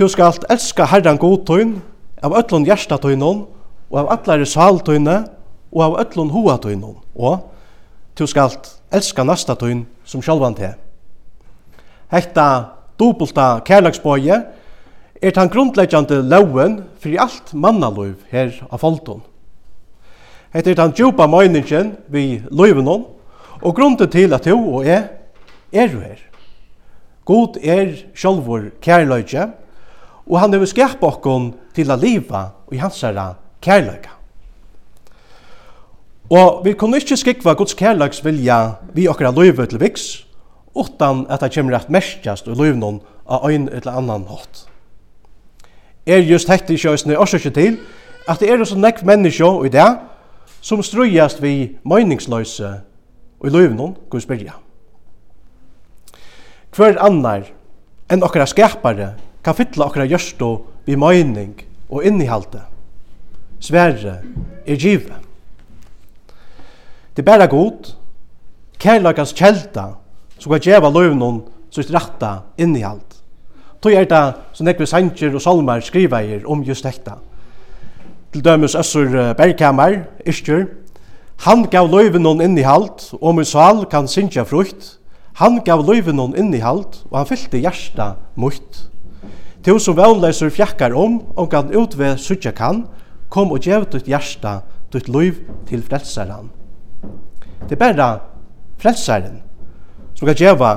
Du skal elska Herren godtøyn, av öllun hjertatøynun, og av allare saltøyne, og av öllun hoatøynun. Og du skal elska nastatøyn som sjálvan te. Hetta dobulta kærlagsbøye er tan grundleggjande loven fyrir alt mannaløyv her av foltun. Hetta er tan djupa meiningin við løyvunum og grunden til at du og jeg er du her. God er sjálfur kærløyge, og han hefur skapa okkon til a liva i hansara kærleika. Og vi kunne ikkje skikva Guds kærleiks vilja vi okkara løyve til viks, utan at det kommer at merkjast og løyvnån av ein eller annan hatt. Er just hekti også ikke til at det er så nekv menneskje i det som strøyast vi møyningsløyse og i løyvnån Guds byrja. Hver annar enn okkara skapare kan fylla okkara gjørstu vi møyning og innihalte. Sverre er givet. Det er bæra god, kærlagans kjelta, som kan djeva løvnun sitt rætta innihald. Tog er det som nekve sanger og salmer skriveir om just dette. Til dømes Øssur Berghammer, Iskjør, Han gav løyven innihalt, innihald, og min sal kan synkja frukt. Han gav løyven noen innihald, og han fyllte hjärsta mutt. Tu som vannleser fjakkar om, og kan utve sutja kan, kom og gjev ditt hjärsta, ditt liv til frelsaren. Det er bare frelsaren som kan gjeva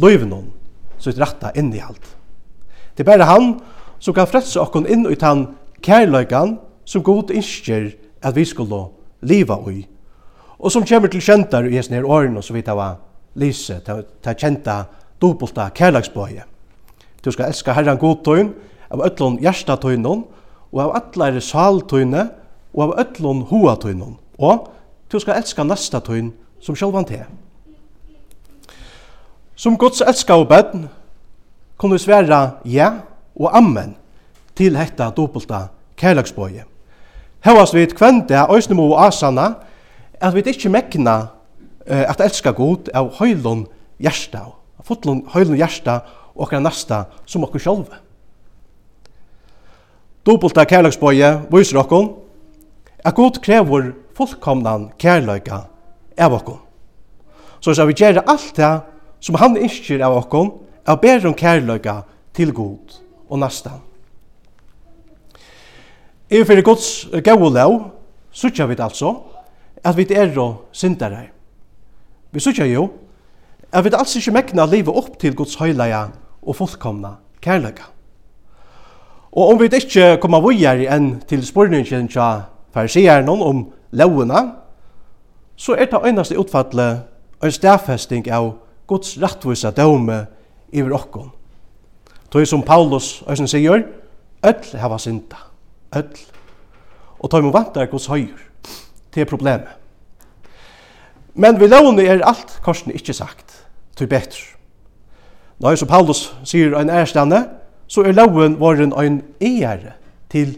liven hon, sitt ratta innihald. Det er bare han som kan frelse okkon inn ut han kærløygan som god innskjer at vi skulle liva ui. Og som kommer til kjentar i hesnir åren og så vidt av lise, ta kjenta dobbelta kærløygsbøye. Du skal elska Herren god tøyn, av öllon hjärsta og av allare sal tøyne, og av öllon hoa. Og du skal elska næsta tøyn som sjálvan te. Som Guds elska og bøtten, kunne vi sværa ja og amen til hetta doppelta kærlagsbøye. Hevast vi kvende av Øysnemo og Asana, at vi ikkje mekna at elska god av høylun hjärsta, fotlun høylun hjärsta okkara næsta som okkur sjálfa. Dobulta kærlagsbøye viser okkur at Gud krevur fullkomnan kærleika av okkur. Så skal vi gjøre alt det som han innskir av okkur, av ber om til Gud og næsta. I fyrir Guds gau lau, sutja vi altså, at vi er og syndare. Vi sutja jo, at vi alls ikkje mekna livet opp til Guds høyleia og fullkomna kærleika. Og om vi ikkje koma vujar enn til spurningen tja farisierne om lovene, så er det einaste utfattelig en stafesting av Guds rettvisa døme iver okkon. Tøy som Paulus øysen sier, öll hava synda, öll. Og tøy må vantar Guds høyur til problemet. Men vi lovene er alt korsen ikkje sagt, tøy betre. Nei, så Paulus sier ein ærstande, så er loven våren ein ære til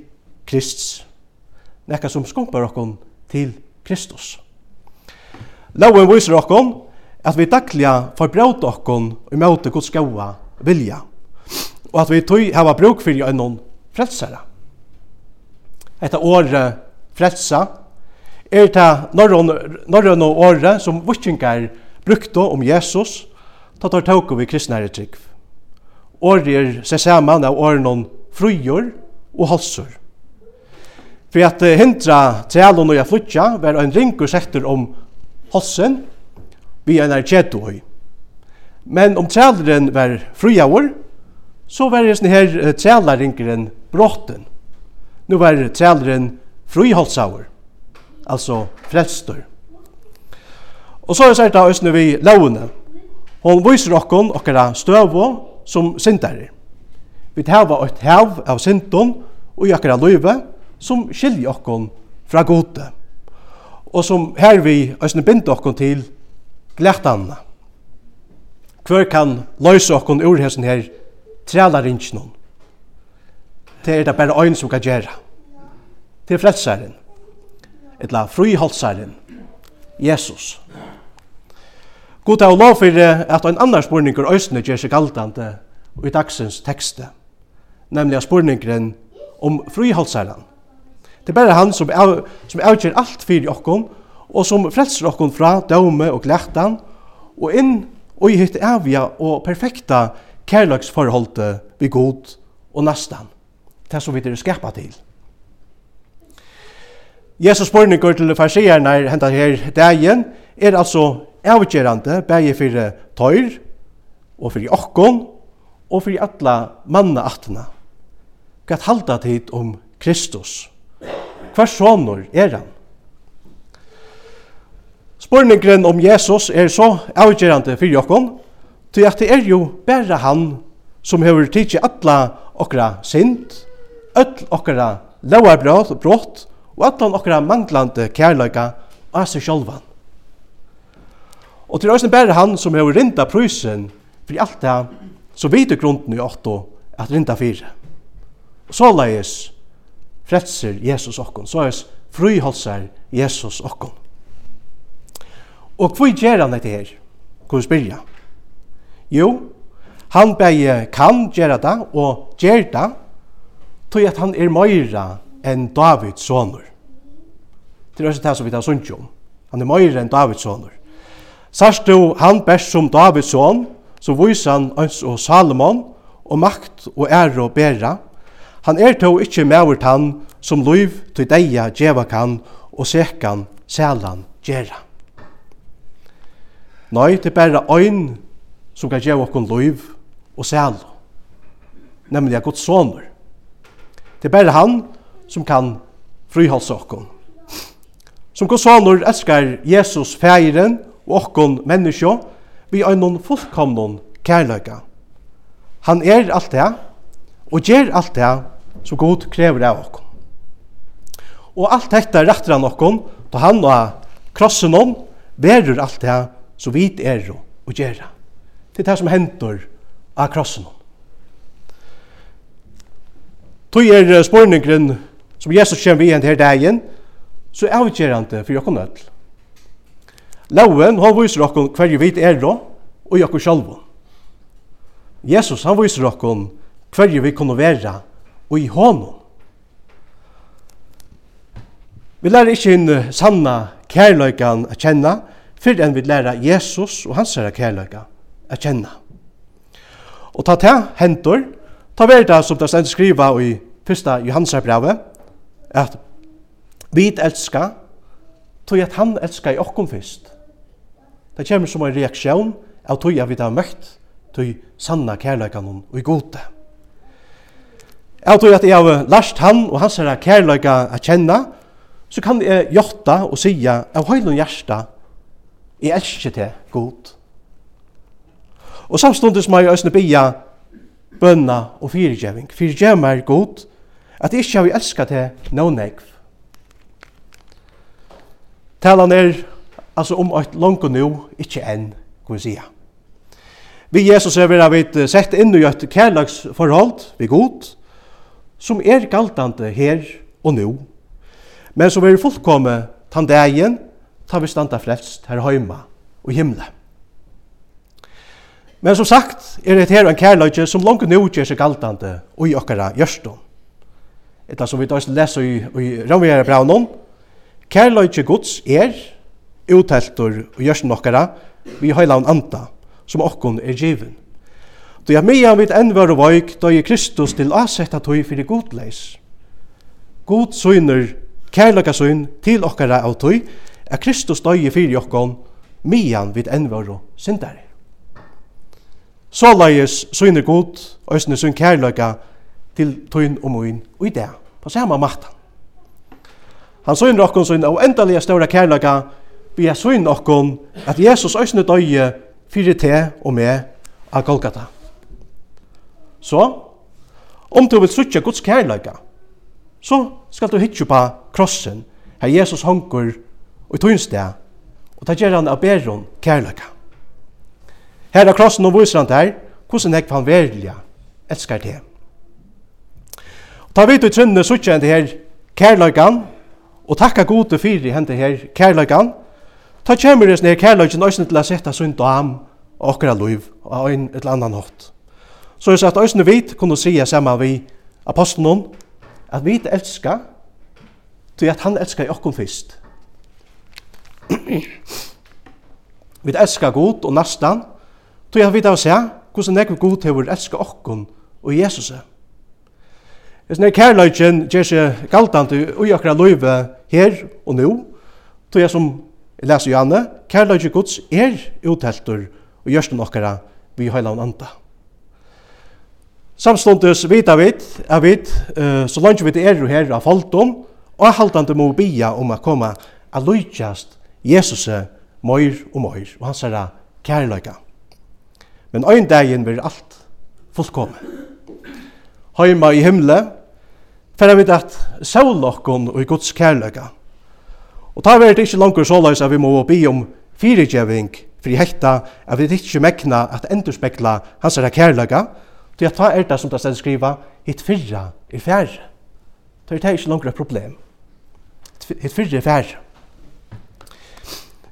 Kristus. Nekka som skumpar okkon til Kristus. Loven viser okkon at vi daglige forbrauta okkon i møte Guds gaua vilja, og at vi tøy hava bruk fyrir einon frelsara. Etta året frelsa er ta norrøn året som vikingar brukte om Jesus, ta tar tåk vi kristnare trygg. Året er seg saman av åren frujor og halsur. For at hindra trælun og jeg flutja var ein ringur sektor om halsen vi en er kjetuhøy. Men om træleren var frujavur, så var det her trælaringeren bråten. Nå var træleren fruihalsavur, altså frelstor. Og så er det sært særlig da vi lovene, Hon viser okkon okkara støvo som syndare. Vi hava eit hev av syndon og i okkara løyve som skiljer okkon fra gode. Og som her vi æsne binder okkon til glættanna. Hver kan løyse okkon ur hesen her trælarinsjonen. Det er det bare øyn som kan gjøre. Til er frelsaren. Etla friholdsaren. Jesus. Jesus. God av lov for at en annan spurningur òsne gjør seg galdande i dagsens tekste, nemlig av spurningren om friholdsæren. Det er bare han som, av, som avgjør alt fyrir okkom, og som frelser okkom fra døme og glættan, og inn og i hitt avja og perfekta kærløksforholdet vi god og nastan, det som vi er skappa til. Jesus spurningur til farsierne hentet her dagen er altså avgerande bæði fyrir tøyr og fyrir okkon og fyrir alla manna atna. Hva halda tid om Kristus. Hvar sonur er han? Spurningren om Jesus er så avgerande fyrir okkon, til at det er jo bæra han som hefur tidsi alla okra synd, öll okra lauarbrot og allan okra manglande kærleika av seg sjálfan. Og til røysen bare han som har rinda prysen for alt det så vidt grunden i åtto at rinda fire. Og så leis fretser Jesus okkon, så leis friholser Jesus okkon. Og hva gjør han dette her? Hva vi spyrja? Jo, han bare kan gjøre det og gjør det tog at han er meira enn Davids sonur. Til røysen det som vi tar sunnkjom. Han er meira enn Davids sonur. Sars du han best som Davids son, så viser han øns og Salomon, og makt og ære og bæra. Han er to ikkje mævert han som liv til deia djeva kan og sekan sælan gjerra. Nei, det er bare øyn som kan djeva okkon liv og sæl, nemlig av Guds sonur. Det er bare han som kan frihalse okkon. Som Guds sonur elskar Jesus fægeren og okkon menneskje vi er noen fullkomnon kærløyga. Han er alt det, og gjør alt det som god krever av okkon. Og alt dette retter han okkon, da han og krossen om, verur alt det som vi er og gjør det. Det er det som hender av krossen om. Tog er spurningren som Jesus kommer igjen til dagen, så avgjørende for jokken ødel. Loven, han viser okkur hverju vit er og i okkur sjálfum. Jesus, han viser okkur hver vi kunne vera og i honum. Vi lærer ikke inn sanna kærløykan a kjenna, fyrir enn vi lærer Jesus og hans herra kærløyka a kjenna. Og ta ta hentor, ta verda som det stendt skriva i 1. Johansarbrave, at vi elska, tog at han elska i okkom fyrst. Det kommer som en reaksjon av tog jeg vidt har møtt tog sanna kærløykanon og i gode. Jeg tror at jeg har lært han og hans herre kærløyka å kjenne, så kan jeg gjøtta og sija av høylund hjärsta, jeg elsker til god. Og samstundes må jeg øsne bia bønna og fyrirgjeving. Fyrirgjeving er god, at jeg ikke har elsket til no negv. Talan er altså om eit langt og nu, ikkje enn, kan vi sija. Vi Jesus er vera vit sett inn i eit kærlagsforhold, vi god, som er galtande her og nu, men som er fullkomme tan dagen, ta vi standa frelst her heima og himle. Men som sagt er det her en kærløyge som langt nå gjør seg galtande og i okkara gjørstum. Etter som vi da leser i, i Romjæra Braunon, kærløyge gods er utteltur og gjørsen okkara vi heilan anta, som okkon er givin. Då jeg meian vid enn var voik då jeg Kristus til asetta tøy fyrir godleis. God søyner, kærlaka søyn, til okkara av tøy er Kristus døy fyrir okkon meian vid enn var syndare. Så leies søgner god òsne søgn kærlaka til tøyn og møyn og i det på samme matan. Han søgner okkon søgn av endalega ståra kærlaka vi er søgn okkon at Jesus øsne døye fyrir te og med av Golgata. Så, om du vil sutja Guds kærløyga, så skal du hitje på krossen her Jesus hongur og i og ta gjerra han av beron kærløyga. Her er krossen og viser han der, hvordan jeg kan velja elskar det. Ta vidt i trønne sutja henne her kærløygan og takka gode fyrir henne her kærleikan, Ta kjemur hans nere kærløgjen òsne til å sette sin dam og okra luiv og ein et annan hatt. Så er at òsne vit kunne sia saman vi apostelen at vit elska til at han elska i okkom fyrst. vi elska god og nastan til at vi da se hvordan nekve god hever elska okkom og Jesus er. Hvis nere kærløgjen gjør seg galtande i okra liv her og nu, til jeg som Jeg leser Janne, kærløyge gods er utheltur og gjørsten okkara vi høyla og anda. Samståndes vita vid, er vid, uh, så langt vi er jo her av folkdom, og jeg halte han må bia om å komme a lujtjast Jesus møyr og møyr, og han sier kærløyga. Men øyn dagen blir alt fullkomme. Heima i himle, fyrir vi at saulokkon og i Guds kærløyga, Og ta verður ikkje langur såleis at vi må be om fyrirgeving fyrir hekta at vi ikkje mekna at endurspekla hans er kærlega, til at ta er det som det stedet skriva, hitt fyrra er færre. Ta er det ikkje et problem. Hitt fyrra er færre.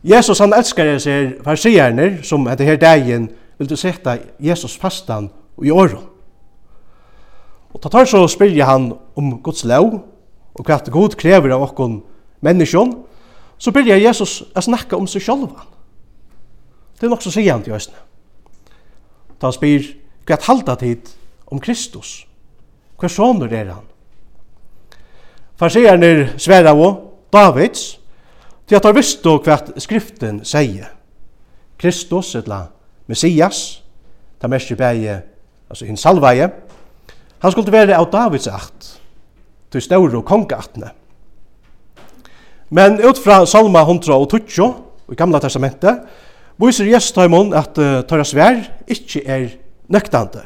Jesus han elskar jeg ser farsierne som etter her dagen vil du sette Jesus fastan og i åren. Og ta tar så spyrir han om Guds lov og hva God krever av okkon menneskjon så börjar Jesus att snakka om seg själv. Det är nog så säger han till. Ta han spyr, gett halda tid om Kristus. Hva soner er han? Farsierne er sværa og Davids, til at han visste hva skriften sier. Kristus, etla Messias, ta mersi bæge, altså hinn salvaje, han skulle være av Davids akt, til ståre og kongeaktene. Men ut fra Salma 120 i Gamla Testamentet viser Gjestaimon at uh, tørra svær ikkje er nøktande.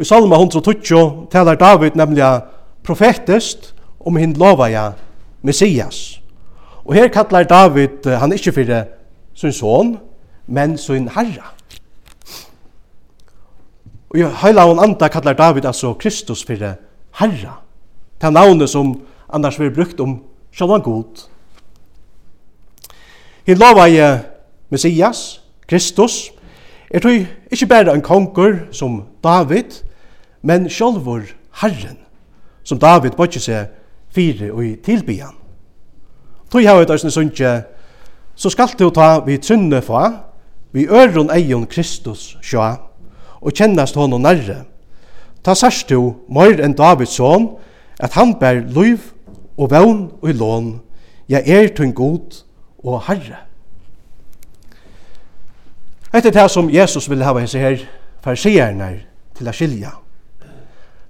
I Salma 120 talar David nemlig profetist om hinn lovaja Messias. Og her kallar David uh, han ikkje fyrir sin son, men sin herra. Og i heila hon anda kallar David altså Kristus fyrir herra. Det er navnet som annars vi brukt om sjálvan god. Hinn lovaði Messias, Kristus, er tog ikkje berre en kongur som David, men sjálvor Herren, som David bodde seg fire og i tilbyan. Tog hava et æsne sunnje, så skal du ta vi trunne fa, vi øron eion Kristus sjå, og kjennast honom nærre. Ta sørst du, mor enn Davids son, at han bær luiv og vevn og lån, jeg er til god og herre. Etter det som Jesus vil hava hese her farsierne til a skilja.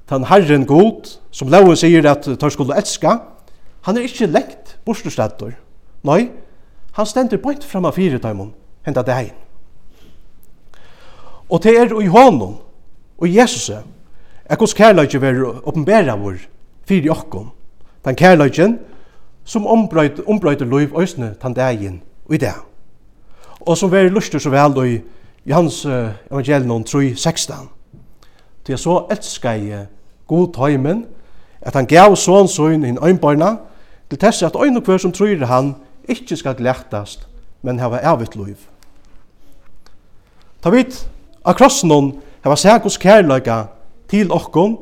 Tan herren god, som loven sier at tar skulle elska, han er ikkje lekt bortstøstator. Nei, han stender bort fram av fire taimon, henta det. Og det er i hånden, og i Jesus, er hos kærleikje ver åpenbæra vår, fire okkom, den kærløgjen, som ombrøyter, ombrøyter liv øsne den dagen og i dag. Og som veri lustur så vel i Johans uh, evangelion 3, 16. Til så elskar jeg god tøymen, at han gav sånn sånn inn øynbarna, til tess at øyn og hver som tror han ikkje skal glættast, men hava evigt liv. Ta vidt, av krossen hava sækos kærløyga til okkon,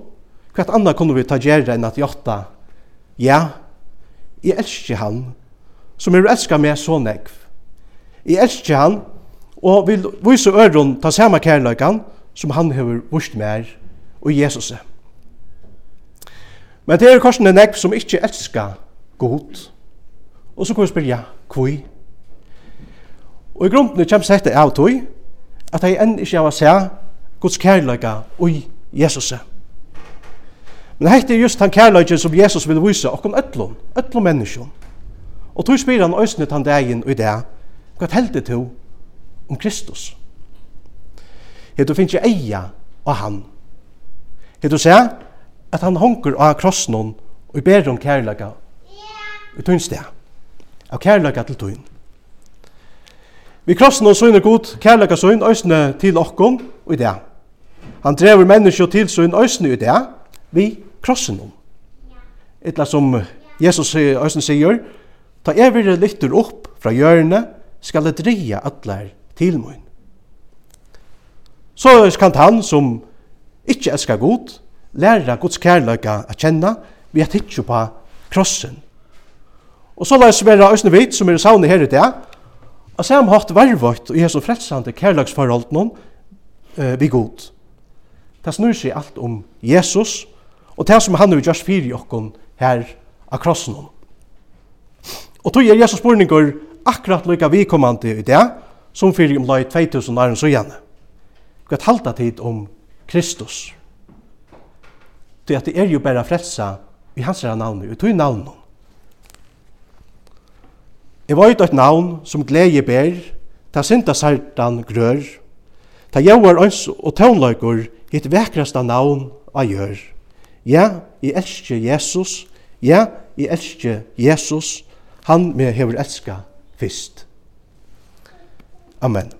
hvert anna kunne vi ta gjerra enn at jotta Ja, jeg elsker han, som er elsker meg så nekv. Jeg elsker han, og vil vise øren ta samme kærløykan som han har vist mer og Jesus. Men det er en nekv som ikke elsker godt. Og så kan vi spyrja, hvor? Og i grunden kommer sette av tog, at jeg enn ikke har å se Guds kærløyka og Jesus. Jesus. Men hette er just han kærløyke som Jesus vil vise okkom ötlun, ötlun menneskjon. Og tog spyr han òsnet han degin og i det, hva heldig to om Kristus? Hei, du jeg eia av han. Hei, du at han honker av krossnån og ber om kærløyga i tunnstea, av kærløyga til tunn. Vi krossnån søgner god kærløyga søgn òsne til okkom og i det. Han drever menneskjon til søgn òsne i det, vi krossinum. Etla som Jesus øysen sier, ta evire lytter opp fra hjørnet, skal det dreie atler til min. Så kan han som ikke elskar god, læra Guds kærløyga a kjenna vi at hitjo på krossen. Og så lais vera Øysten Vit, som er sauni her i dag, og sam hatt varvøyt og Jesu frelsande kærløgsforhold noen eh, vi god. Det snur seg alt om Jesus, og det som han har gjort fyrir okkon her av krossen. Og tog er Jesus spurningur akkurat lykka vikommande i det, som fyrir om lai 2000 åren så gjerne. Hva halda tid om Kristus? Det at det er jo bare frelsa i hans herra navn, i tog navn. Jeg var et navn som glede ber, ta synda sartan grør, ta jauar øns og tånløyker hitt vekrasta navn av gjør. Ja, jeg elsker Jesus. Ja, jeg elsker Jesus. Han me hever elska fyrst. Amen.